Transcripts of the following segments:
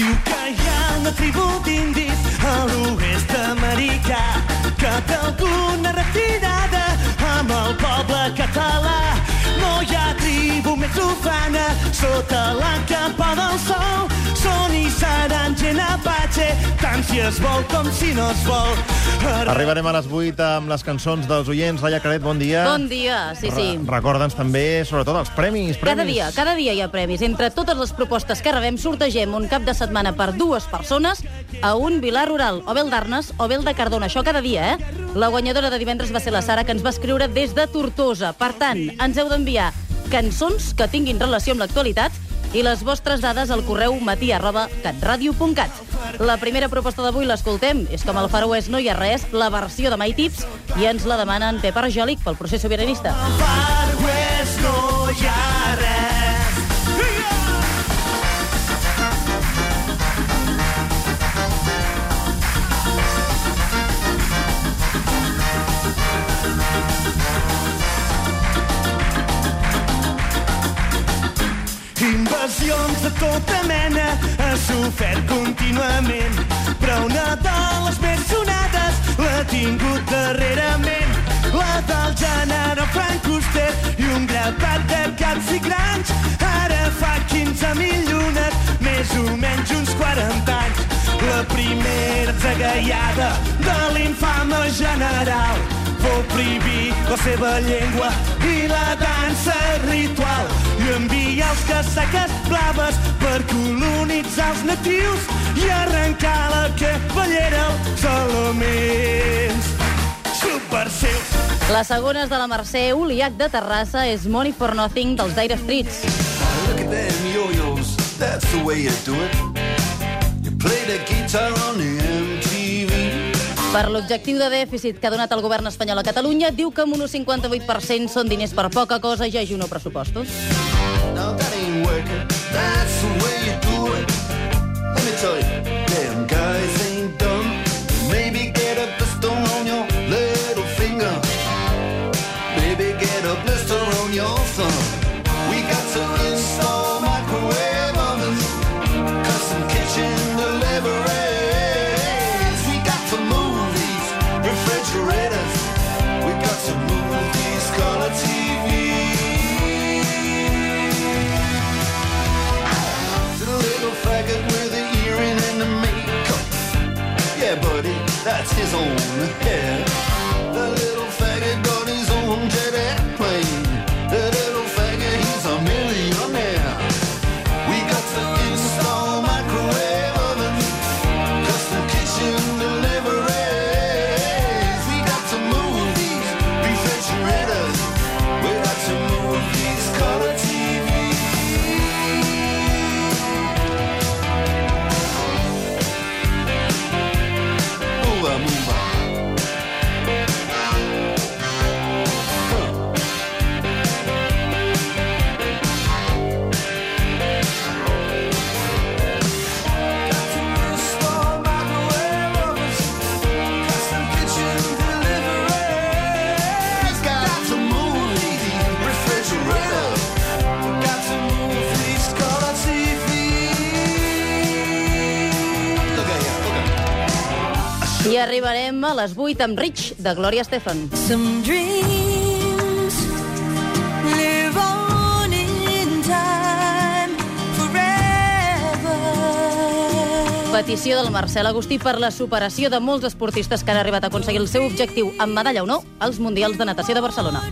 Diu que hi ha una tribu d'indis a l'oest americà que té alguna retirada amb el poble català. No hi ha tribu més ufana sota la capa del sol. Tant si es vol com si no es vol. Arribarem a les 8 amb les cançons dels oients. Laia Caret, bon dia. Bon dia, sí, sí. Re Recorda'ns també, sobretot, els premis. premis. Cada dia, cada dia hi ha premis. Entre totes les propostes que rebem, sortegem un cap de setmana per dues persones a un Vilar Rural, o bé el d'Arnes o bé el de Cardona. Això cada dia, eh? La guanyadora de divendres va ser la Sara, que ens va escriure des de Tortosa. Per tant, ens heu d'enviar cançons que tinguin relació amb l'actualitat i les vostres dades al correu matí arroba catradio.cat. La primera proposta d'avui l'escoltem. És com el Far West no hi ha res, la versió de My Tips, i ens la demanen Pep Arjòlic pel procés sobiranista. Far West Invasions de tota mena ha sofert contínuament, però una de les més sonades l'ha tingut darrerament. La del gènere Frank Custer i un grapat de caps i grans. Ara fa 15.000 llunes, més o menys uns 40 anys. La primera zagaiada de l'infame general fou prohibir la seva llengua i els casaques blaves per colonitzar els natius i arrencar la cavallera als elements subversius. La segona és de la Mercè Uliac de Terrassa, és Money for Nothing dels Dire Streets. Look at them yo-yos, that's the way you do it. You play the guitar on the MTV. Per l'objectiu de dèficit que ha donat el govern espanyol a Catalunya, diu que amb un 58% són diners per poca cosa i ja hi no pressupostos. Your thumb. We got to install microwave ovens, custom kitchen deliveries. We got to move these refrigerators. We got to move these color TVs. To the little faggot with the earring and the makeup. Yeah, buddy, that's his own hair. I arribarem a les 8 amb Rich, de Gloria Estefan. Some dreams live on in time forever. Petició del Marcel Agustí per la superació de molts esportistes que han arribat a aconseguir el seu objectiu amb medalla o no als Mundials de Natació de Barcelona.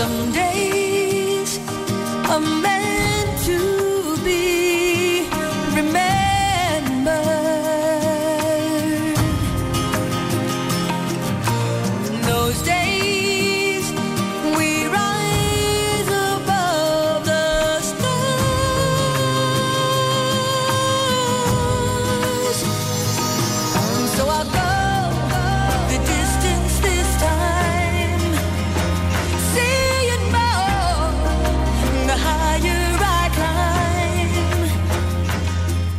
Some days a man